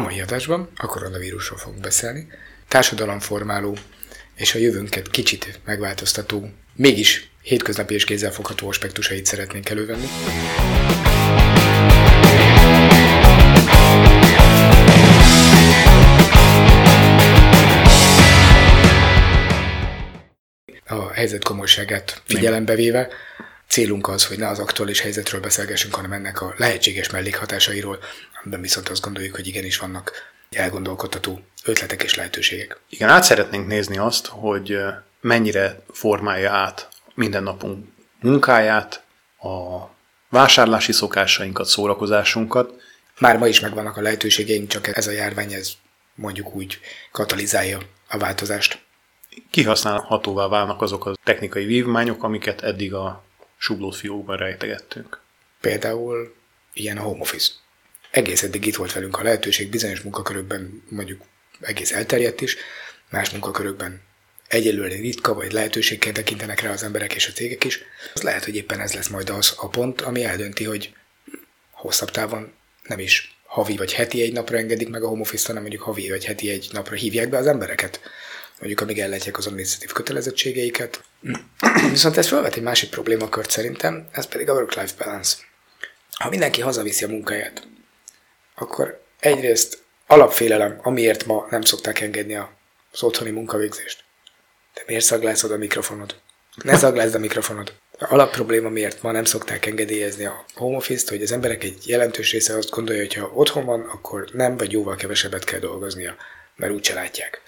A mai adásban a koronavírusról fogunk beszélni, társadalomformáló és a jövőnket kicsit megváltoztató, mégis hétköznapi és kézzelfogható aspektusait szeretnénk elővenni. A helyzet komolyságát figyelembe véve, célunk az, hogy ne az aktuális helyzetről beszélgessünk, hanem ennek a lehetséges mellékhatásairól, amiben viszont azt gondoljuk, hogy igenis vannak elgondolkodható ötletek és lehetőségek. Igen, át szeretnénk nézni azt, hogy mennyire formálja át mindennapunk munkáját, a vásárlási szokásainkat, szórakozásunkat. Már ma is megvannak a lehetőségeink, csak ez a járvány ez mondjuk úgy katalizálja a változást. Kihasználhatóvá válnak azok a technikai vívmányok, amiket eddig a sublót fiókban rejtegettünk. Például ilyen a home office. Egész eddig itt volt velünk a lehetőség, bizonyos munkakörökben mondjuk egész elterjedt is, más munkakörökben egyelőre ritka, vagy lehetőségként tekintenek rá az emberek és a cégek is. Az lehet, hogy éppen ez lesz majd az a pont, ami eldönti, hogy hosszabb távon nem is havi vagy heti egy napra engedik meg a home office hanem mondjuk havi vagy heti egy napra hívják be az embereket. Mondjuk amíg ellátják az administratív kötelezettségeiket. Viszont ez felvet egy másik problémakört szerintem, ez pedig a work-life balance. Ha mindenki hazaviszi a munkáját, akkor egyrészt alapfélelem, amiért ma nem szokták engedni az otthoni munkavégzést. De miért szaglázod a mikrofonod? Ne szaglázd a mikrofonod. A alap probléma miért ma nem szokták engedélyezni a home office-t, hogy az emberek egy jelentős része azt gondolja, hogy ha otthon van, akkor nem vagy jóval kevesebbet kell dolgoznia, mert úgyse látják.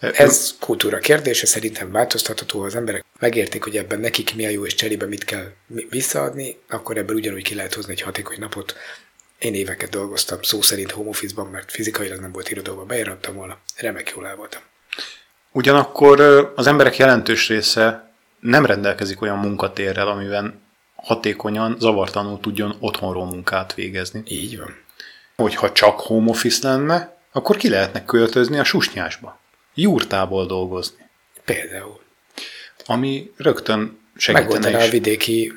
Ez kultúra kérdése, szerintem változtatható, ha az emberek megértik, hogy ebben nekik mi a jó és cserébe mit kell visszaadni, akkor ebből ugyanúgy ki lehet hozni egy hatékony napot. Én éveket dolgoztam szó szerint home office-ban, mert fizikailag nem volt irodóban, bejárattam volna, remek jól el voltam. Ugyanakkor az emberek jelentős része nem rendelkezik olyan munkatérrel, amiben hatékonyan, zavartanul tudjon otthonról munkát végezni. Így van. Hogyha csak home office lenne, akkor ki lehetne költözni a susnyásba. Júrtából dolgozni. Például. Ami rögtön segítene Megoldaná a vidéki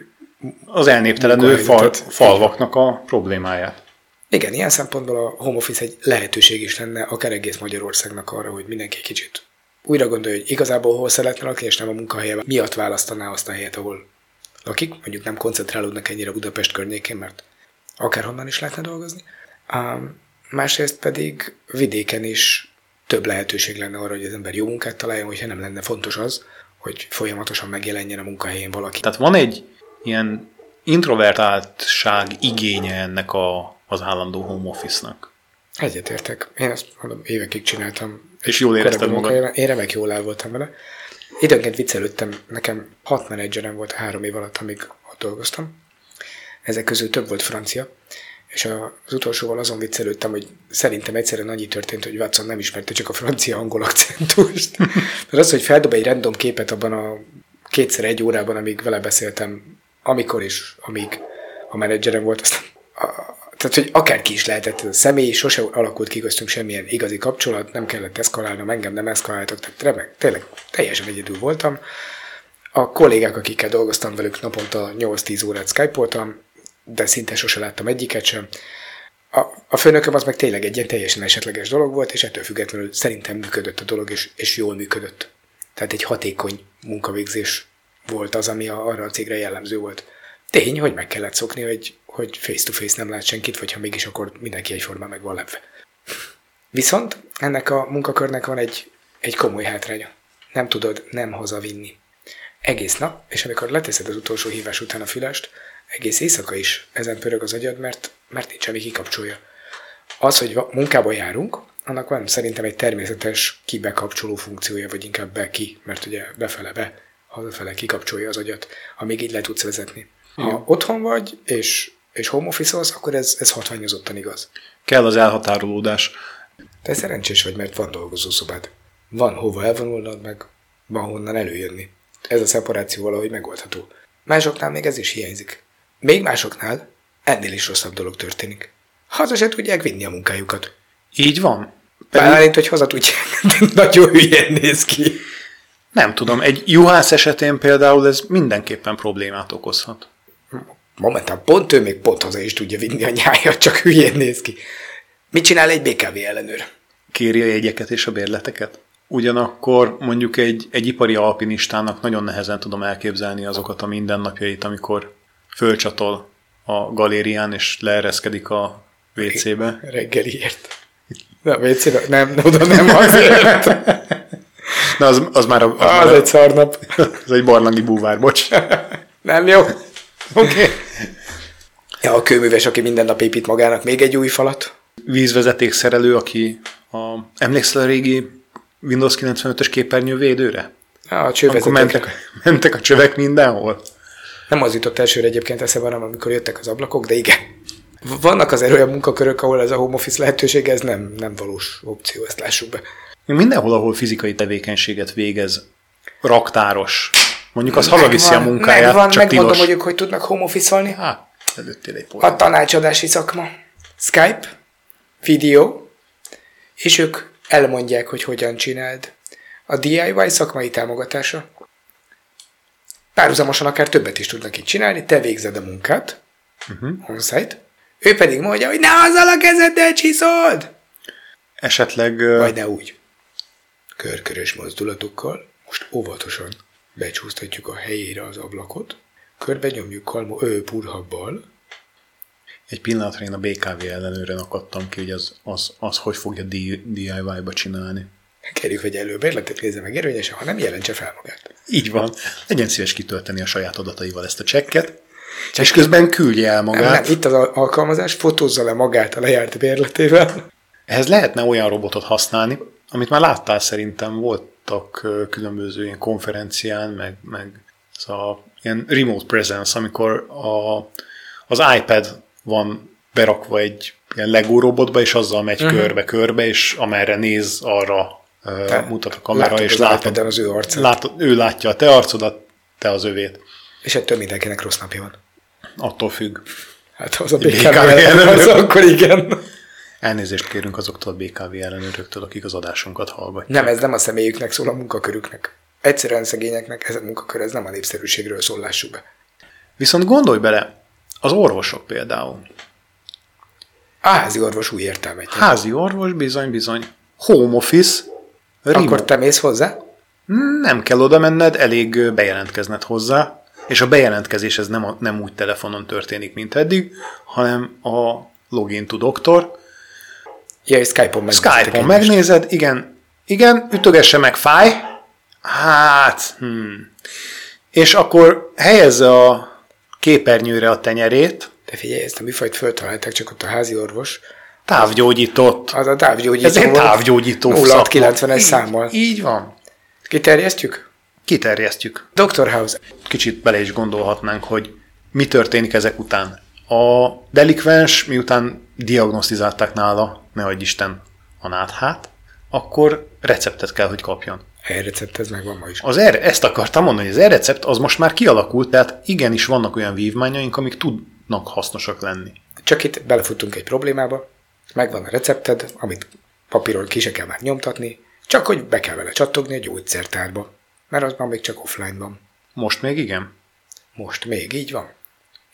az elnéptelenő fal, falvaknak a problémáját. Igen, ilyen szempontból a home office egy lehetőség is lenne, akár egész Magyarországnak arra, hogy mindenki kicsit újra gondolja, hogy igazából hol szeretne lakni, és nem a munkahelye miatt választaná azt a helyet, ahol lakik. Mondjuk nem koncentrálódnak ennyire Budapest környékén, mert akárhonnan is lehetne dolgozni. Um, másrészt pedig vidéken is több lehetőség lenne arra, hogy az ember jó munkát találjon, hogyha nem lenne fontos az, hogy folyamatosan megjelenjen a munkahelyén valaki. Tehát van egy ilyen introvertáltság igénye ennek a, az állandó home office-nak. Egyetértek. Én ezt mondom, évekig csináltam. És jól érezted magad? Én remek jól el voltam vele. Időnként viccelődtem, nekem hat menedzserem volt három év alatt, amíg ott dolgoztam. Ezek közül több volt francia, és az utolsóval azon viccelődtem, hogy szerintem egyszerűen annyi történt, hogy Watson nem ismerte csak a francia-angol akcentust. Mert az, hogy feldob egy random képet abban a kétszer egy órában, amíg vele beszéltem, amikor is, amíg a menedzserem volt, azt tehát, hogy akárki is lehetett ez a személy, sose alakult ki köztünk semmilyen igazi kapcsolat, nem kellett eszkalálnom, engem nem eszkaláltak, tehát remek, tényleg teljesen egyedül voltam. A kollégák, akikkel dolgoztam velük naponta 8-10 órát skype de szinte sose láttam egyiket sem. A, a főnököm az meg tényleg egy ilyen teljesen esetleges dolog volt, és ettől függetlenül szerintem működött a dolog, és, és jól működött. Tehát egy hatékony munkavégzés volt az, ami arra a cégre jellemző volt. Tény, hogy meg kellett szokni, hogy, hogy face-to-face nem lát senkit, vagy ha mégis, akkor mindenki egyformán meg van lepve. Viszont ennek a munkakörnek van egy, egy komoly hátránya. Nem tudod nem hazavinni. Egész nap, és amikor leteszed az utolsó hívás után a fülest, egész éjszaka is ezen pörög az agyad, mert, mert nincs, ami kikapcsolja. Az, hogy munkába járunk, annak van szerintem egy természetes kibekapcsoló funkciója, vagy inkább be-ki, mert ugye befele be, hazafele kikapcsolja az agyat, amíg így le tudsz vezetni. Ha Igen. otthon vagy, és, és home office akkor ez, ez hatványozottan igaz. Kell az elhatárolódás. Te szerencsés vagy, mert van dolgozószobád. Van hova elvonulnod, meg van honnan előjönni. Ez a szeparáció valahogy megoldható. Másoknál még ez is hiányzik. Még másoknál ennél is rosszabb dolog történik. Haza se tudják vinni a munkájukat. Így van. Pedig... Bálint, hogy haza tudják. Nagyon hülyén néz ki. Nem tudom, egy juhász esetén például ez mindenképpen problémát okozhat. Momentán pont ő még pont haza is tudja vinni a nyájat, csak hülyén néz ki. Mit csinál egy BKV ellenőr? Kéri a jegyeket és a bérleteket? Ugyanakkor mondjuk egy, egy ipari alpinistának nagyon nehezen tudom elképzelni azokat a mindennapjait, amikor fölcsatol a galérián és leereszkedik a WC-be. Reggeliért. De a wc nem, oda nem azért. Na, az, az már a, az, az már egy szarnap. Az egy barlangi búvár, bocs. nem jó. Oké. Okay. Ja, a kőműves, aki minden nap épít magának még egy új falat. Vízvezetékszerelő, aki a, emlékszel a régi Windows 95-ös képernyő védőre? Ja, a Amikor mentek, mentek a csövek mindenhol. Nem az jutott elsőre egyébként eszembe, hanem amikor jöttek az ablakok, de igen. Vannak az olyan munkakörök, ahol ez a home office lehetőség, ez nem, nem valós opció, ezt lássuk be. Mindenhol, ahol fizikai tevékenységet végez, raktáros, mondjuk az hazaviszi a munkáját, megvan, csak megmondom tilos. mondjuk, hogy tudnak home office-olni. Hát, előttél egy A tanácsadási szakma. Skype, videó, és ők elmondják, hogy hogyan csináld. A DIY szakmai támogatása. Párhuzamosan akár többet is tudnak itt csinálni, te végzed a munkát, uh-huh. on-site, ő pedig mondja, hogy ne azzal a kezeddel csiszold! Esetleg... Vagy ne úgy. Körkörös mozdulatokkal, most óvatosan becsúsztatjuk a helyére az ablakot, körbe nyomjuk kalmo, ő, purhabbal. Egy pillanatra én a BKV ellenőren akadtam ki, hogy az, az, az hogy fogja DIY-ba csinálni. Kérjük, hogy előbérletet nézze meg érvényesen, ha nem jelentse fel magát. Így van. Legyen szíves kitölteni a saját adataival ezt a csekket, Csak és közben küldje el magát. Nem, nem, itt az alkalmazás, fotózza le magát a lejárt bérletével. Ehhez lehetne olyan robotot használni, amit már láttál szerintem, voltak különböző ilyen konferencián, meg, meg ez a ilyen remote presence, amikor a, az iPad van berakva egy ilyen Lego robotba, és azzal megy uh-huh. körbe-körbe, és amerre néz, arra te mutat a kamera, látod és látod, az ő arcát. Látod, ő látja a te arcodat, te az övét. És ettől mindenkinek rossz napja van. Attól függ. Hát az a BKV, BKV az akkor igen. Elnézést kérünk azoktól a BKV ellenőröktől, akik az adásunkat hallgatják. Nem, ez nem a személyüknek szól, a munkakörüknek. Egyszerűen szegényeknek ez a munkakör, ez nem a népszerűségről szól, lássuk be. Viszont gondolj bele, az orvosok például. Házi orvos új értelmet. Házi orvos, bizony, bizony. Home office. Remote. Akkor te mész hozzá? Nem kell oda menned, elég bejelentkezned hozzá, és a bejelentkezés ez nem, a, nem úgy telefonon történik, mint eddig, hanem a login to doktor. Ja, és Skype-on megnézed. Skype-on megnézed, igen, igen, ütögesse meg, fáj. Hát, hmm. És akkor helyezze a képernyőre a tenyerét. De figyelj, ezt a műfajt föltalálták, csak ott a házi orvos. Távgyógyított. Az a távgyógyító. Ez egy távgyógyító 0690-es számmal. Így van. Kiterjesztjük? Kiterjesztjük. Dr. House. Kicsit bele is gondolhatnánk, hogy mi történik ezek után. A delikvens, miután diagnosztizálták nála, ne adj Isten, a náthát, akkor receptet kell, hogy kapjon. E-recept, ez megvan ma is. Az er, ezt akartam mondani, hogy az e-recept az most már kialakult, tehát igenis vannak olyan vívmányaink, amik tudnak hasznosak lenni. Csak itt belefutunk egy problémába, megvan a recepted, amit papíron ki se kell már nyomtatni, csak hogy be kell vele csattogni a gyógyszertárba, mert az már még csak offline van. Most még igen? Most még így van.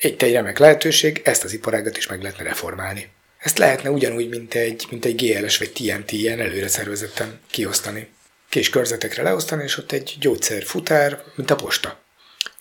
Itt egy remek lehetőség, ezt az iparágat is meg lehetne reformálni. Ezt lehetne ugyanúgy, mint egy, mint egy GLS vagy TNT ilyen előre szervezetten kiosztani. Kis körzetekre leosztani, és ott egy gyógyszerfutár, mint a posta.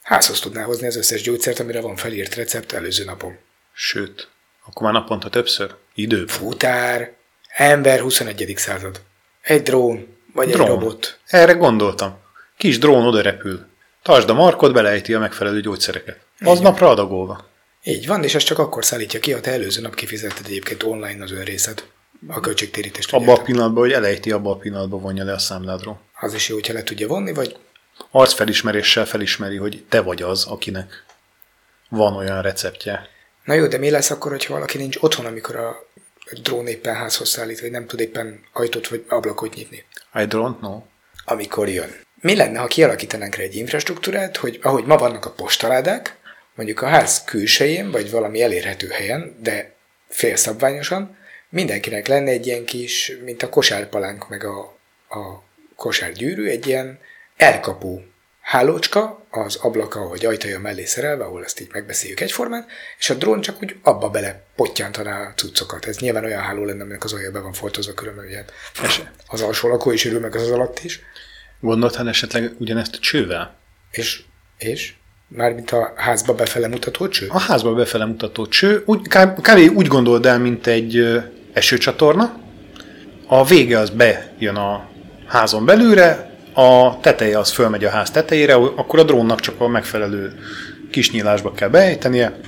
Házhoz tudná hozni az összes gyógyszert, amire van felírt recept előző napon. Sőt, akkor már naponta többször? Idő. Futár, ember 21. század. Egy drón, vagy drón. egy robot. Erre gondoltam. Kis drón oda repül. Tartsd a markot, belejti a megfelelő gyógyszereket. Az napra adagolva. Így van, és ezt csak akkor szállítja ki, ha te előző nap kifizetted egyébként online az önrészed. A költségtérítést. Abban a pillanatban, hogy elejti, abban a pillanatban vonja le a számládról. Az is jó, hogyha le tudja vonni, vagy... Arcfelismeréssel felismeri, hogy te vagy az, akinek van olyan receptje. Na jó, de mi lesz akkor, hogyha valaki nincs otthon, amikor a drón éppen házhoz szállít, vagy nem tud éppen ajtót vagy ablakot nyitni? I don't know. Amikor jön. Mi lenne, ha kialakítanánk rá egy infrastruktúrát, hogy ahogy ma vannak a postaládák, mondjuk a ház külsején, vagy valami elérhető helyen, de félszabványosan, mindenkinek lenne egy ilyen kis, mint a kosárpalánk, meg a, a kosárgyűrű, egy ilyen elkapó hálócska az ablaka vagy ajtaja mellé szerelve, ahol ezt így megbeszéljük egyformán, és a drón csak úgy abba bele pottyantaná a cuccokat. Ez nyilván olyan háló lenne, aminek az alja be van foltozva különben, ugye az alsó lakó is örül meg az, az alatt is. Gondoltál esetleg ugyanezt a csővel? És? És? Mármint a házba befele mutató cső? A házba befele mutató cső, úgy, kb. kb. úgy gondold el, mint egy esőcsatorna. A vége az bejön a házon belőle, a teteje az fölmegy a ház tetejére, akkor a drónnak csak a megfelelő kis nyílásba kell beejtenie.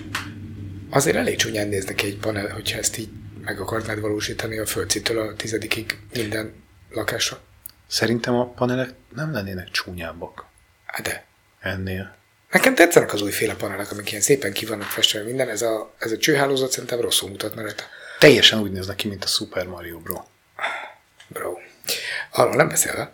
Azért elég csúnyán néz neki egy panel, hogyha ezt így meg akarnád valósítani a földszítől a tizedikig minden lakásra. Szerintem a panelek nem lennének csúnyábbak. Hát de. Ennél. Nekem tetszenek az újféle panelek, amik ilyen szépen ki vannak festve minden. Ez a, ez a csőhálózat szerintem rosszul mutatna rajta. Teljesen úgy néznek ki, mint a Super Mario Bro. Bro. Arról nem beszélve,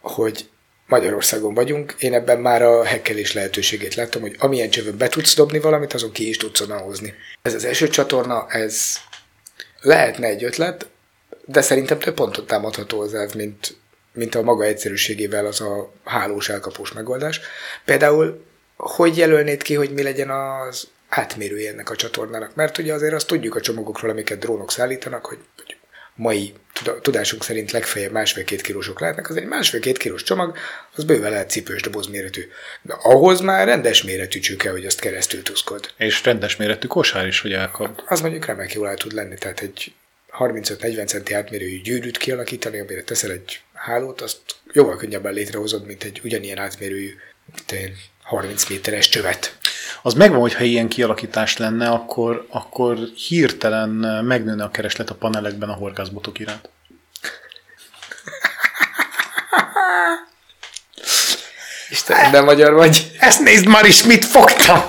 hogy Magyarországon vagyunk, én ebben már a hekkelés lehetőségét láttam, hogy amilyen csövön be tudsz dobni valamit, azon ki is tudsz onnan hozni. Ez az első csatorna, ez lehetne egy ötlet, de szerintem több pontot támadható az elv, mint, mint a maga egyszerűségével az a hálós elkapós megoldás. Például, hogy jelölnéd ki, hogy mi legyen az átmérője ennek a csatornának? Mert ugye azért azt tudjuk a csomagokról, amiket drónok szállítanak, hogy mai tudásunk szerint legfeljebb másfél-két kilósok lehetnek, az egy másfél-két kilós csomag, az bőven lehet cipős doboz méretű. De ahhoz már rendes méretű csüke, hogy azt keresztül tuszkod. És rendes méretű kosár is, hogy elkap. Az mondjuk remek jól el tud lenni, tehát egy 35-40 centi átmérőjű gyűrűt kialakítani, amire teszel egy hálót, azt jóval könnyebben létrehozod, mint egy ugyanilyen átmérőjű 30 méteres csövet az megvan, hogy ha ilyen kialakítás lenne, akkor, akkor hirtelen megnőne a kereslet a panelekben a horgászbotok iránt. Isten, de magyar vagy. Ezt nézd már is, mit fogtam!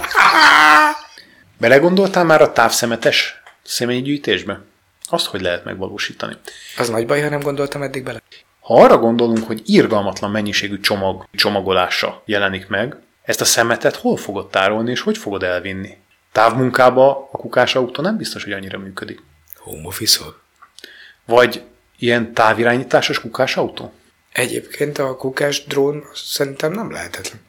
Belegondoltál már a távszemetes személygyűjtésbe? Azt hogy lehet megvalósítani? Az nagy baj, ha nem gondoltam eddig bele. Ha arra gondolunk, hogy irgalmatlan mennyiségű csomag csomagolása jelenik meg, ezt a szemetet hol fogod tárolni, és hogy fogod elvinni? Távmunkába a kukás autó nem biztos, hogy annyira működik. Home office Vagy ilyen távirányításos kukás autó? Egyébként a kukás drón szerintem nem lehetetlen.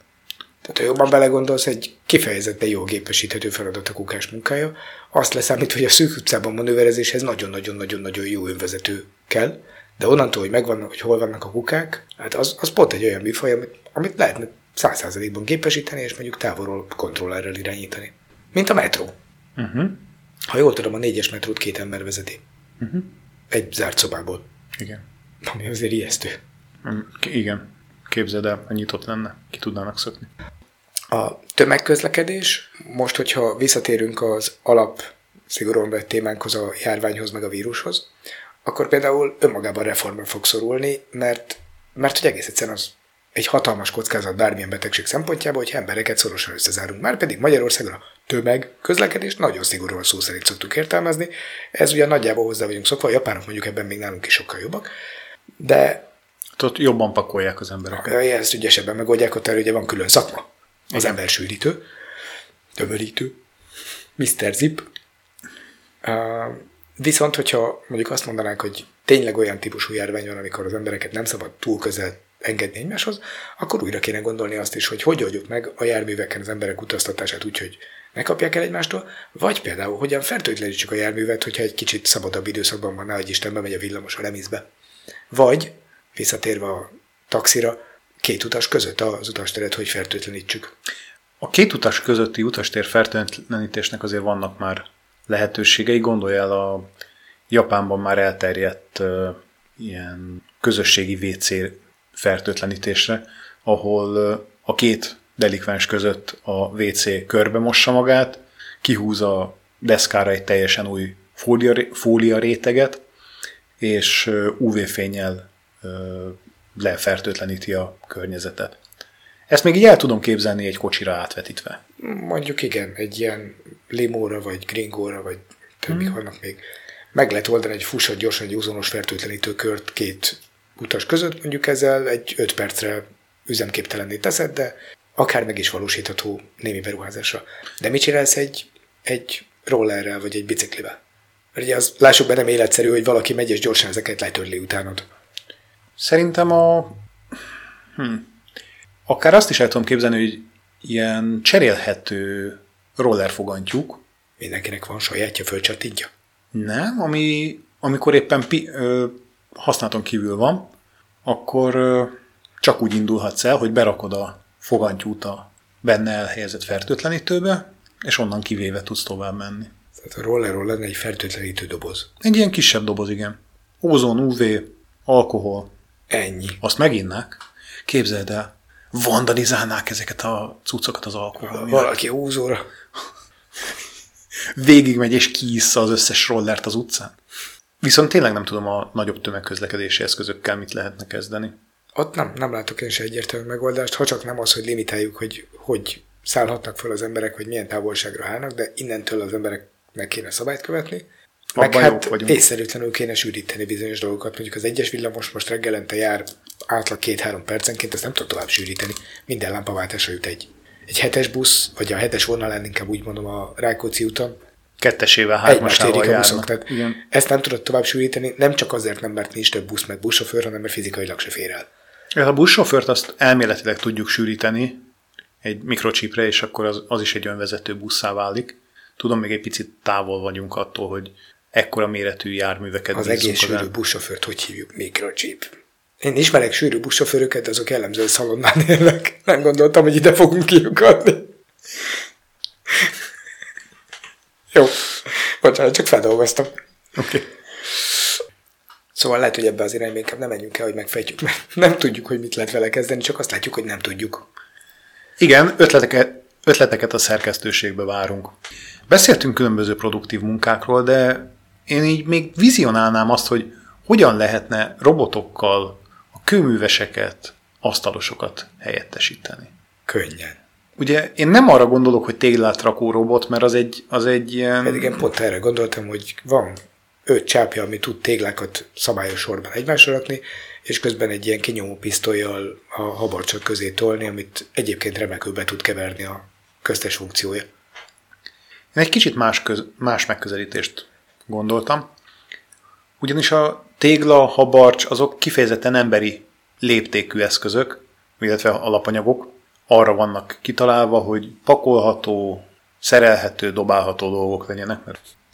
Tehát ha jobban belegondolsz, egy kifejezetten jó gépesíthető feladat a kukás munkája. Azt leszámít, hogy a szűk utcában manőverezéshez nagyon-nagyon-nagyon-nagyon jó önvezető kell, de onnantól, hogy megvannak, hogy hol vannak a kukák, hát az, az pont egy olyan műfaj, amit, amit lehetne száz százalékban gépesíteni, és mondjuk távolról kontrollerrel irányítani. Mint a metró. Uh-huh. Ha jól tudom, a négyes metrót két ember vezeti. Uh-huh. Egy zárt szobából. Igen. Ami azért ijesztő. Mm, igen. Képzeld el, nyitott lenne, ki tudnának szökni. A tömegközlekedés, most, hogyha visszatérünk az alap szigorúan vett témánkhoz, a járványhoz, meg a vírushoz, akkor például önmagában reformra fog szorulni, mert, mert hogy egész egyszerűen az egy hatalmas kockázat bármilyen betegség szempontjából, hogy embereket szorosan összezárunk. Már pedig Magyarországon a tömeg közlekedés nagyon szigorúan szó szerint szoktuk értelmezni. Ez ugye nagyjából hozzá vagyunk szokva, a japánok mondjuk ebben még nálunk is sokkal jobbak. De ott jobban pakolják az embereket. Ezt ügyesebben megoldják, ott erre ugye van külön szakma. Az Igen. ember sűrítő, tömörítő, Mr. Zip. Uh, viszont, hogyha mondjuk azt mondanánk, hogy tényleg olyan típusú járvány van, amikor az embereket nem szabad túl közel engedni egymáshoz, akkor újra kéne gondolni azt is, hogy hogy oldjuk meg a járműveken az emberek utaztatását úgy, hogy ne kapják el egymástól, vagy például hogyan fertőtlenítsük a járművet, hogyha egy kicsit szabadabb időszakban van, hogy Isten bemegy a villamos a lemizbe. Vagy, visszatérve a taxira, két utas között az utasteret, hogy fertőtlenítsük. A két utas közötti utastér fertőtlenítésnek azért vannak már lehetőségei. Gondolj el a Japánban már elterjedt uh, ilyen közösségi WC fertőtlenítésre, ahol a két delikvens között a WC körbe mossa magát, kihúz a deszkára egy teljesen új fólia, fólia réteget, és UV-fényel lefertőtleníti a környezetet. Ezt még így el tudom képzelni egy kocsira átvetítve. Mondjuk igen, egy ilyen limóra, vagy gringóra, vagy többik hmm. vannak még. Meg lehet oldani egy fussat gyorsan egy uzonos fertőtlenítő kört két utas között, mondjuk ezzel egy 5 percre üzemképtelenné teszed, de akár meg is valósítható némi beruházásra. De mit csinálsz egy, egy rollerrel, vagy egy biciklivel? Mert ugye az, lássuk be, nem életszerű, hogy valaki megy és gyorsan ezeket letörli utánod. Szerintem a... Hm. akár azt is el tudom képzelni, hogy ilyen cserélhető rollerfogantyúk, Mindenkinek van sajátja, fölcsatítja. nem, ami, amikor éppen pi, ö, használaton kívül van, akkor csak úgy indulhatsz el, hogy berakod a fogantyút a benne elhelyezett fertőtlenítőbe, és onnan kivéve tudsz tovább menni. Tehát a rollerról lenne egy fertőtlenítő doboz. Egy ilyen kisebb doboz, igen. Ózon, UV, alkohol, Ennyi. azt meginnák. Képzeld el, vandalizálnák ezeket a cuccokat az alkohol. Valaki úzóra. Végigmegy és kiissza az összes rollert az utcán. Viszont tényleg nem tudom a nagyobb tömegközlekedési eszközökkel mit lehetne kezdeni. Ott nem, nem látok én se egyértelmű megoldást, ha csak nem az, hogy limitáljuk, hogy hogy szállhatnak fel az emberek, hogy milyen távolságra állnak, de innentől az embereknek kéne szabályt követni. Meg Abban hát vagyunk. észszerűtlenül kéne sűríteni bizonyos dolgokat. Mondjuk az egyes villamos most reggelente jár átlag két-három percenként, ezt nem tud tovább sűríteni. Minden lámpaváltásra jut egy. Egy hetes busz, vagy a hetes vonalán inkább úgy mondom a Rákóczi úton, Kettesével, hármasával járnak. Tehát Igen. ezt nem tudod tovább sűríteni, nem csak azért nem, mert nincs több busz meg buszsofőr, hanem mert fizikailag se fér el. A buszsofőrt azt elméletileg tudjuk sűríteni egy mikrocsipre, és akkor az, az is egy önvezető busszá válik. Tudom, még egy picit távol vagyunk attól, hogy ekkora méretű járműveket Az egész sűrű el. buszsofőrt hogy hívjuk? Mikrochip. Én ismerek sűrű buszsofőröket, de azok jellemzően szalonnán élnek. Nem gondoltam, hogy ide fogunk kiukadni. Jó. Bocsánat, csak feldolgoztam. Okay. Szóval lehet, hogy ebbe az irányba inkább nem menjünk el, hogy megfejtjük, mert nem tudjuk, hogy mit lehet vele kezdeni, csak azt látjuk, hogy nem tudjuk. Igen, ötleteket, ötleteket a szerkesztőségbe várunk. Beszéltünk különböző produktív munkákról, de én így még vizionálnám azt, hogy hogyan lehetne robotokkal a kőműveseket, asztalosokat helyettesíteni. Könnyen. Ugye én nem arra gondolok, hogy téglát rakó robot, mert az egy, az egy ilyen... Pedig én pont erre gondoltam, hogy van öt csápja, ami tud téglákat szabályos sorban egymásra rakni, és közben egy ilyen kinyomó pisztolyjal a habarcsok közé tolni, amit egyébként remekül be tud keverni a köztes funkciója. Én egy kicsit más, köz, más megközelítést gondoltam. Ugyanis a tégla, habarcs, azok kifejezetten emberi léptékű eszközök, illetve alapanyagok, arra vannak kitalálva, hogy pakolható, szerelhető, dobálható dolgok legyenek.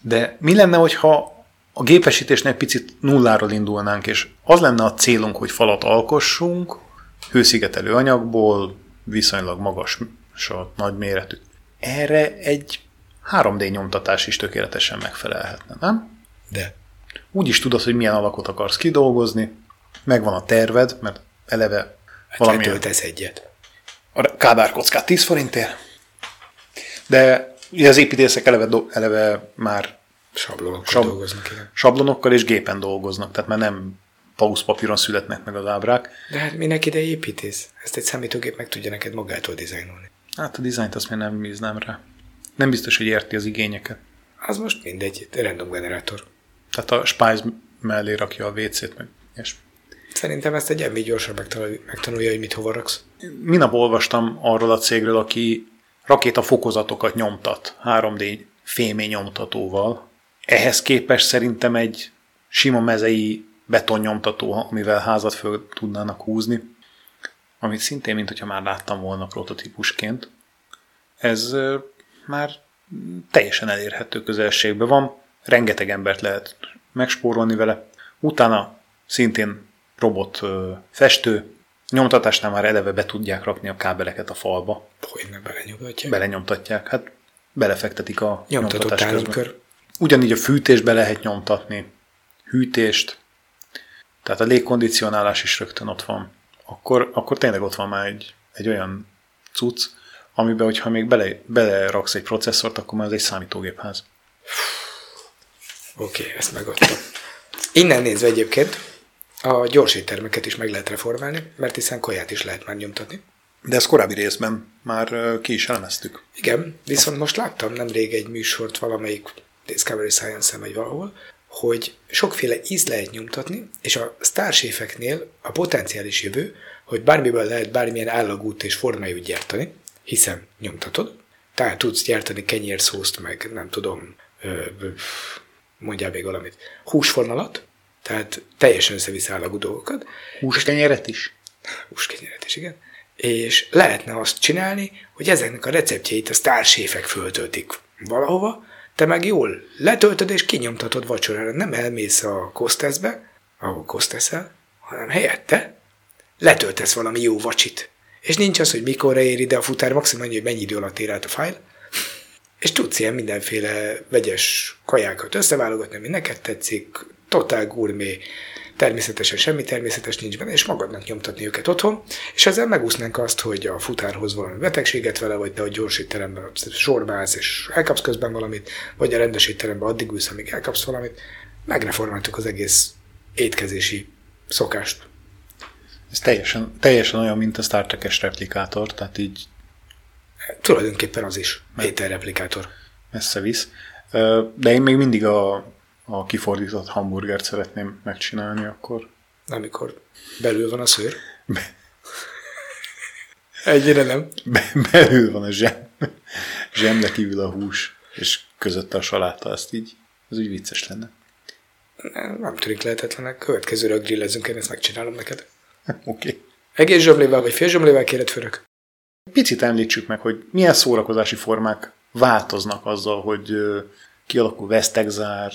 De mi lenne, hogyha a gépesítésnek picit nulláról indulnánk, és az lenne a célunk, hogy falat alkossunk, hőszigetelő anyagból, viszonylag magas, nagy méretű. Erre egy 3D nyomtatás is tökéletesen megfelelhetne, nem? De Úgy is tudod, hogy milyen alakot akarsz kidolgozni, megvan a terved, mert eleve valamilyen letöltesz egyet. A kádárkockát 10 forintért, de ugye az építészek eleve, do- eleve már Sablonokkal Sab- dolgoznak, igen. sablonokkal és gépen dolgoznak, tehát már nem pauszpapíron születnek meg az ábrák. De hát minek ide építész? Ezt egy számítógép meg tudja neked magától dizájnolni. Hát a dizájnt azt még nem bíznám rá. Nem biztos, hogy érti az igényeket. Az most mindegy, random generátor. Tehát a Spice mellé rakja a WC-t, meg és Szerintem ezt egy emmi gyorsan megtanulja, megtanulja, hogy mit hova raksz. Minap olvastam arról a cégről, aki rakétafokozatokat nyomtat 3D fémé nyomtatóval. Ehhez képest szerintem egy sima mezei betonnyomtató, amivel házat föl tudnának húzni, amit szintén, mint hogyha már láttam volna prototípusként. Ez már teljesen elérhető közelségben van, rengeteg embert lehet megspórolni vele. Utána szintén robot festő, nyomtatásnál már eleve be tudják rakni a kábeleket a falba, Hogy nem belenyugatja. belenyomtatják, hát belefektetik a Nyomtatott államkör. Ugyanígy a fűtésbe lehet nyomtatni, hűtést, tehát a légkondicionálás is rögtön ott van. Akkor, akkor tényleg ott van már egy, egy olyan cucc, amiben, hogyha még bele, beleraksz egy processzort, akkor már ez egy számítógépház. Oké, okay, ezt megadtam. Innen nézve egyébként a gyors éttermeket is meg lehet reformálni, mert hiszen kaját is lehet már nyomtatni. De ezt korábbi részben már ki is elemeztük. Igen, viszont most láttam nemrég egy műsort valamelyik Discovery Science-en vagy valahol, hogy sokféle íz lehet nyomtatni, és a Starshifeknél a potenciális jövő, hogy bármiből lehet bármilyen állagút és formájút gyártani, hiszen nyomtatod, tehát tudsz gyártani kenyérszószt, meg nem tudom, ö, ö, mondjál még valamit, húsfornalat, tehát teljesen összevisz állagú dolgokat, Húskenyeret is? húskenyeret is, igen, és lehetne azt csinálni, hogy ezeknek a receptjeit a sztárséfek föltöltik valahova, te meg jól letöltöd és kinyomtatod vacsorára. Nem elmész a Kosteszbe, ahol Kosteszel, hanem helyette letöltesz valami jó vacsit. És nincs az, hogy mikorra ér ide a futár, maximum annyi, hogy mennyi idő alatt ér át a fájl, és tudsz ilyen mindenféle vegyes kajákat összeválogatni, ami neked tetszik, totál gurmé, természetesen semmi természetes nincs benne, és magadnak nyomtatni őket otthon, és ezzel megúsznánk azt, hogy a futárhoz valami betegséget vele, vagy te a gyors étteremben sorba állsz, és elkapsz közben valamit, vagy a rendes étteremben addig ülsz, amíg elkapsz valamit. Megreformáltuk az egész étkezési szokást. Ez teljesen, teljesen olyan, mint a Star Trek-es replikátor, tehát így Tulajdonképpen az is, ételreplikátor. messze visz. De én még mindig a, a kifordított hamburgert szeretném megcsinálni akkor. Amikor belül van a szőr. Egyre nem. Be, belül van a zsem, zsemle kívül a hús, és közötte a saláta, ezt így, ez úgy vicces lenne. Nem, nem tűnik lehetetlenek. Következőre grillezünk, én ezt megcsinálom neked. Oké. Okay. Egész zsömlével vagy fél zsömlével kéred főrök? Picit említsük meg, hogy milyen szórakozási formák változnak azzal, hogy kialakul vesztegzár,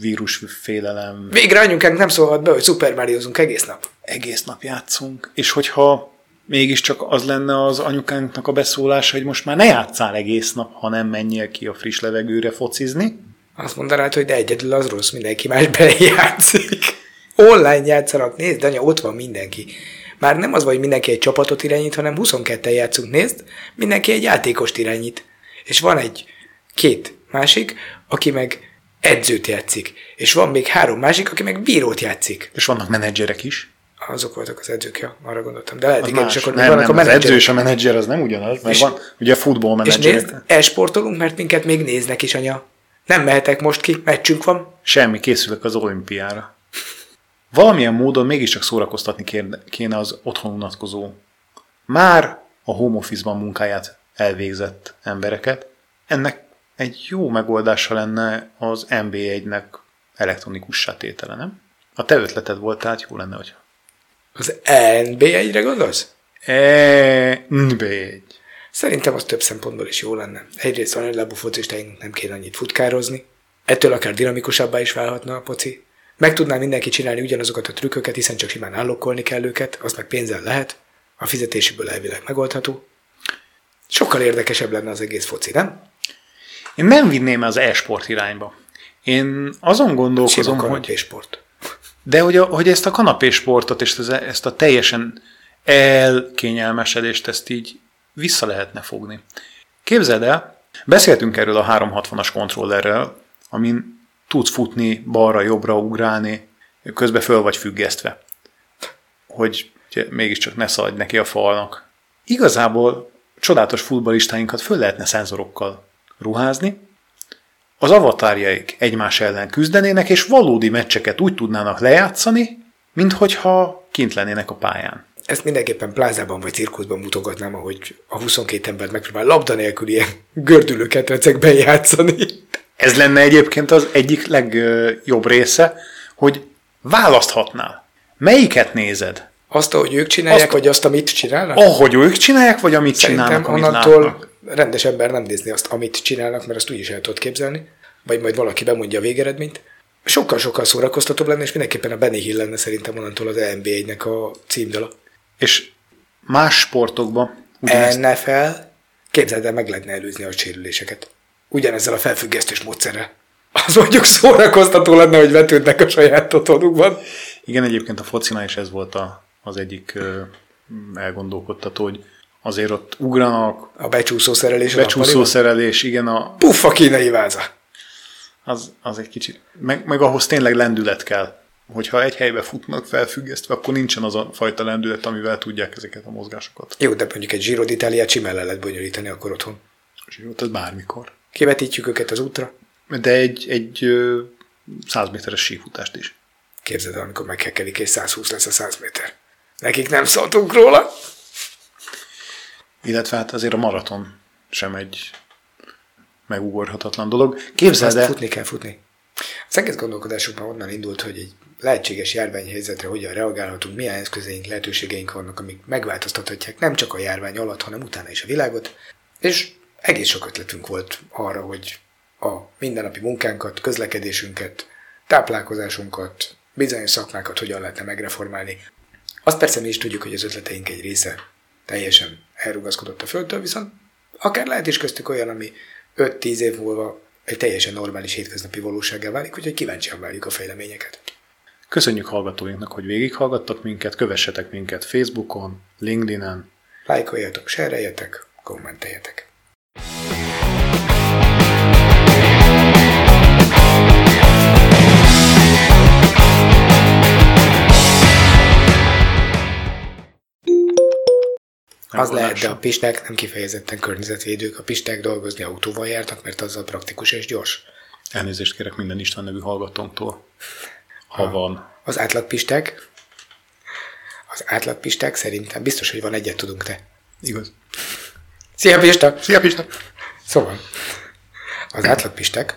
vírusfélelem, Végre anyukánk nem szólhat be, hogy Super Mariozunk egész nap. egész nap játszunk, és hogyha mégiscsak az lenne az anyukánknak a beszólása, hogy most már ne játszál egész nap, hanem menjél ki a friss levegőre focizni, Azt mondanád, hogy de egyedül az rossz, mindenki más belejátszik. Online játszanak, nézd, anya, ott van mindenki. Már nem az, vagy hogy mindenki egy csapatot irányít, hanem 22-en játszunk, nézd, mindenki egy játékost irányít. És van egy két másik, aki meg edzőt játszik. És van még három másik, aki meg bírót játszik. és vannak menedzserek is. Azok voltak az edzők, ja, arra gondoltam. De lehet, Az igen, más. akkor nem, vannak nem, a az edző menedzserek. és a menedzser az nem ugyanaz, mert És- van ugye futball És menedzserek. nézd, mert minket még néznek is, anya. Nem mehetek most ki, meccsünk van. Semmi, készülök az olimpiára. Valamilyen módon mégiscsak szórakoztatni kéne- kéne az otthon unatkozó, már a home office-ban munkáját elvégzett embereket. Ennek egy jó megoldása lenne az NB1-nek elektronikussá tétele, nem? A te ötleted volt, tehát jó lenne, hogy Az NB1-re gondolsz? E, NB1. Szerintem az több szempontból is jó lenne. Egyrészt van, hogy lábú focistáinknak nem kéne annyit futkározni, ettől akár dinamikusabbá is válhatna a poci. Meg tudná mindenki csinálni ugyanazokat a trükköket, hiszen csak simán állokkolni kell őket, az meg pénzzel lehet, a fizetéséből elvileg megoldható. Sokkal érdekesebb lenne az egész foci, nem? Én nem vinném az e-sport irányba. Én azon Sima gondolkozom, hogy... kanapésport. De hogy, a, hogy ezt a kanapésportot és ezt, a teljesen elkényelmesedést ezt így vissza lehetne fogni. Képzeld el, beszéltünk erről a 360-as kontrollerrel, amin tudsz futni, balra-jobbra ugrálni, közben föl vagy függesztve. Hogy ugye, mégiscsak ne szaladj neki a falnak. Igazából csodálatos futballistáinkat föl lehetne szenzorokkal ruházni, az avatárjaik egymás ellen küzdenének, és valódi meccseket úgy tudnának lejátszani, mint hogyha kint lennének a pályán. Ezt mindenképpen plázában vagy cirkuszban mutogatnám, ahogy a 22 ember megpróbál labda nélkül ilyen gördülő ketrecekben játszani. Ez lenne egyébként az egyik legjobb része, hogy választhatnál. Melyiket nézed? Azt, ahogy ők csinálják, Azt- vagy azt, amit csinálnak? Ahogy ők csinálják, vagy amit Szerintem csinálnak, amit onnantól látnak? rendes ember nem nézni azt, amit csinálnak, mert azt úgyis el tudod képzelni, vagy majd valaki bemondja a végeredményt. Sokkal-sokkal szórakoztatóbb lenne, és mindenképpen a Benny Hill lenne szerintem onnantól az NB1-nek a címdala. És más sportokban ugyanezt NFL, képzeld el, meg lehetne előzni a sérüléseket. Ugyanezzel a felfüggesztős módszerrel. Az mondjuk szórakoztató lenne, hogy vetődnek a saját otthonukban. Igen, egyébként a focinál is ez volt a, az egyik elgondolkodtató, hogy azért ott ugranak, A becsúszó szerelés. a becsúszó szerelés, igen, a, Puffa kínai váza. az, az egy kicsit, meg, meg ahhoz tényleg lendület kell. Hogyha egy helybe futnak felfüggesztve, akkor nincsen az a fajta lendület, amivel tudják ezeket a mozgásokat. Jó, de mondjuk egy Giro d'Italiát simán le lehet bonyolítani akkor otthon. Jó, ez bármikor. Kivetítjük őket az útra. De egy, egy ö, 100 méteres sífutást is. Képzeld el, amikor meghekkelik, és 120 lesz a 100 méter. Nekik nem szóltunk róla. Illetve hát azért a maraton sem egy megugorhatatlan dolog. Képzeld el, futni kell futni. Az egész gondolkodásunk már onnan indult, hogy egy lehetséges járványhelyzetre hogyan reagálhatunk, milyen eszközeink, lehetőségeink vannak, amik megváltoztathatják nem csak a járvány alatt, hanem utána is a világot. És egész sok ötletünk volt arra, hogy a mindennapi munkánkat, közlekedésünket, táplálkozásunkat, bizonyos szakmákat hogyan lehetne megreformálni. Azt persze mi is tudjuk, hogy az ötleteink egy része teljesen elrugaszkodott a földtől, viszont akár lehet is köztük olyan, ami 5-10 év múlva egy teljesen normális hétköznapi valósággá válik, úgyhogy kíváncsian várjuk a fejleményeket. Köszönjük hallgatóinknak, hogy végighallgattak minket, kövessetek minket Facebookon, LinkedIn-en. Lájkoljatok, sereljetek, kommenteljetek. Nem Az lehet, de a pisták nem kifejezetten környezetvédők. A pisták dolgozni autóval jártak, mert azzal praktikus és gyors. Elnézést kérek minden István nevű hallgatónktól, ha van. Az átlagpisták, az átlagpisták szerintem biztos, hogy van egyet tudunk te. Igaz. Szia Pista! Szia Pista! Szóval, az átlagpisták,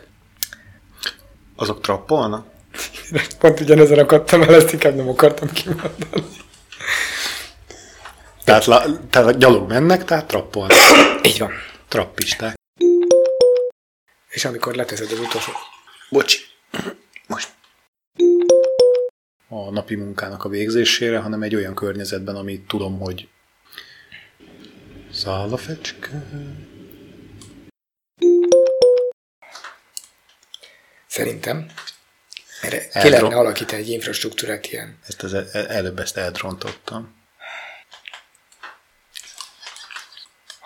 Azok trappolnak? pont ugyanezen akadtam el, ezt inkább nem akartam kimondani. Tehát, la, tehát gyalog mennek, tehát trappolnak. Így van. Trappisták. És amikor leteszed az utolsó... Bocsi. Most. A napi munkának a végzésére, hanem egy olyan környezetben, amit tudom, hogy száll a fecske. Szerintem erre ki lehetne alakítani egy infrastruktúrát ilyen. Ezt az, el- előbb ezt eldrontottam.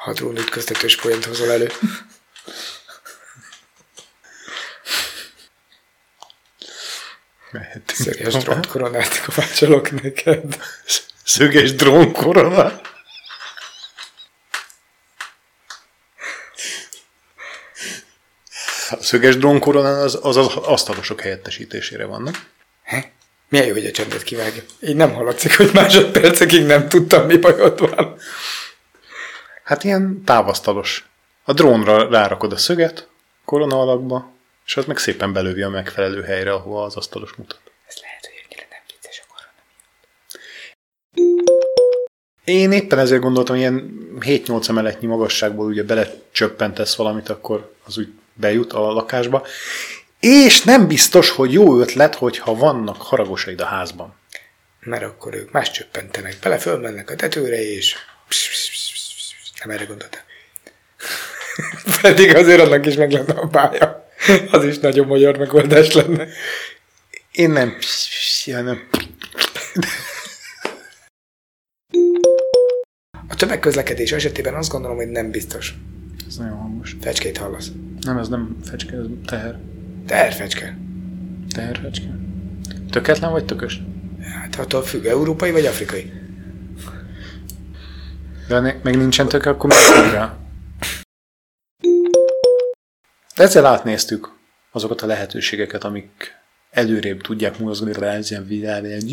Ha drónütköztetős poént hozol elő. Mehetünk Szöges tovább. drónt koronát kovácsolok neked. Szöges drónkorona. A szöges drónkorona az, az az asztalosok helyettesítésére van, nem? Milyen jó, hogy a csendet kivágja. Így nem hallatszik, hogy másodpercekig nem tudtam, mi bajod van. Hát ilyen távasztalos. A drónra rárakod a szöget korona alakba, és az meg szépen belövi a megfelelő helyre, ahova az asztalos mutat. Ez lehet, hogy ennyire nem vicces a korona. Én éppen ezért gondoltam, ilyen 7-8 emeletnyi magasságból ugye belecsöppentesz valamit, akkor az úgy bejut a lakásba. És nem biztos, hogy jó ötlet, hogyha vannak haragosaid a házban. Mert akkor ők más csöppentenek bele, fölmennek a tetőre, és nem erre gondoltam. Pedig azért annak is meg lenne a pálya. Az is nagyon magyar megoldás lenne. Én nem... Ja, nem. A tömegközlekedés esetében azt gondolom, hogy nem biztos. Ez nagyon hangos. Fecskét hallasz. Nem, ez nem fecske, ez teher. Teherfecske. Teherfecske. Töketlen vagy tökös? Hát attól függ, európai vagy afrikai. De ne, meg nincsen töke, akkor mi rá? De átnéztük azokat a lehetőségeket, amik előrébb tudják mozgani rá ezen világ, egy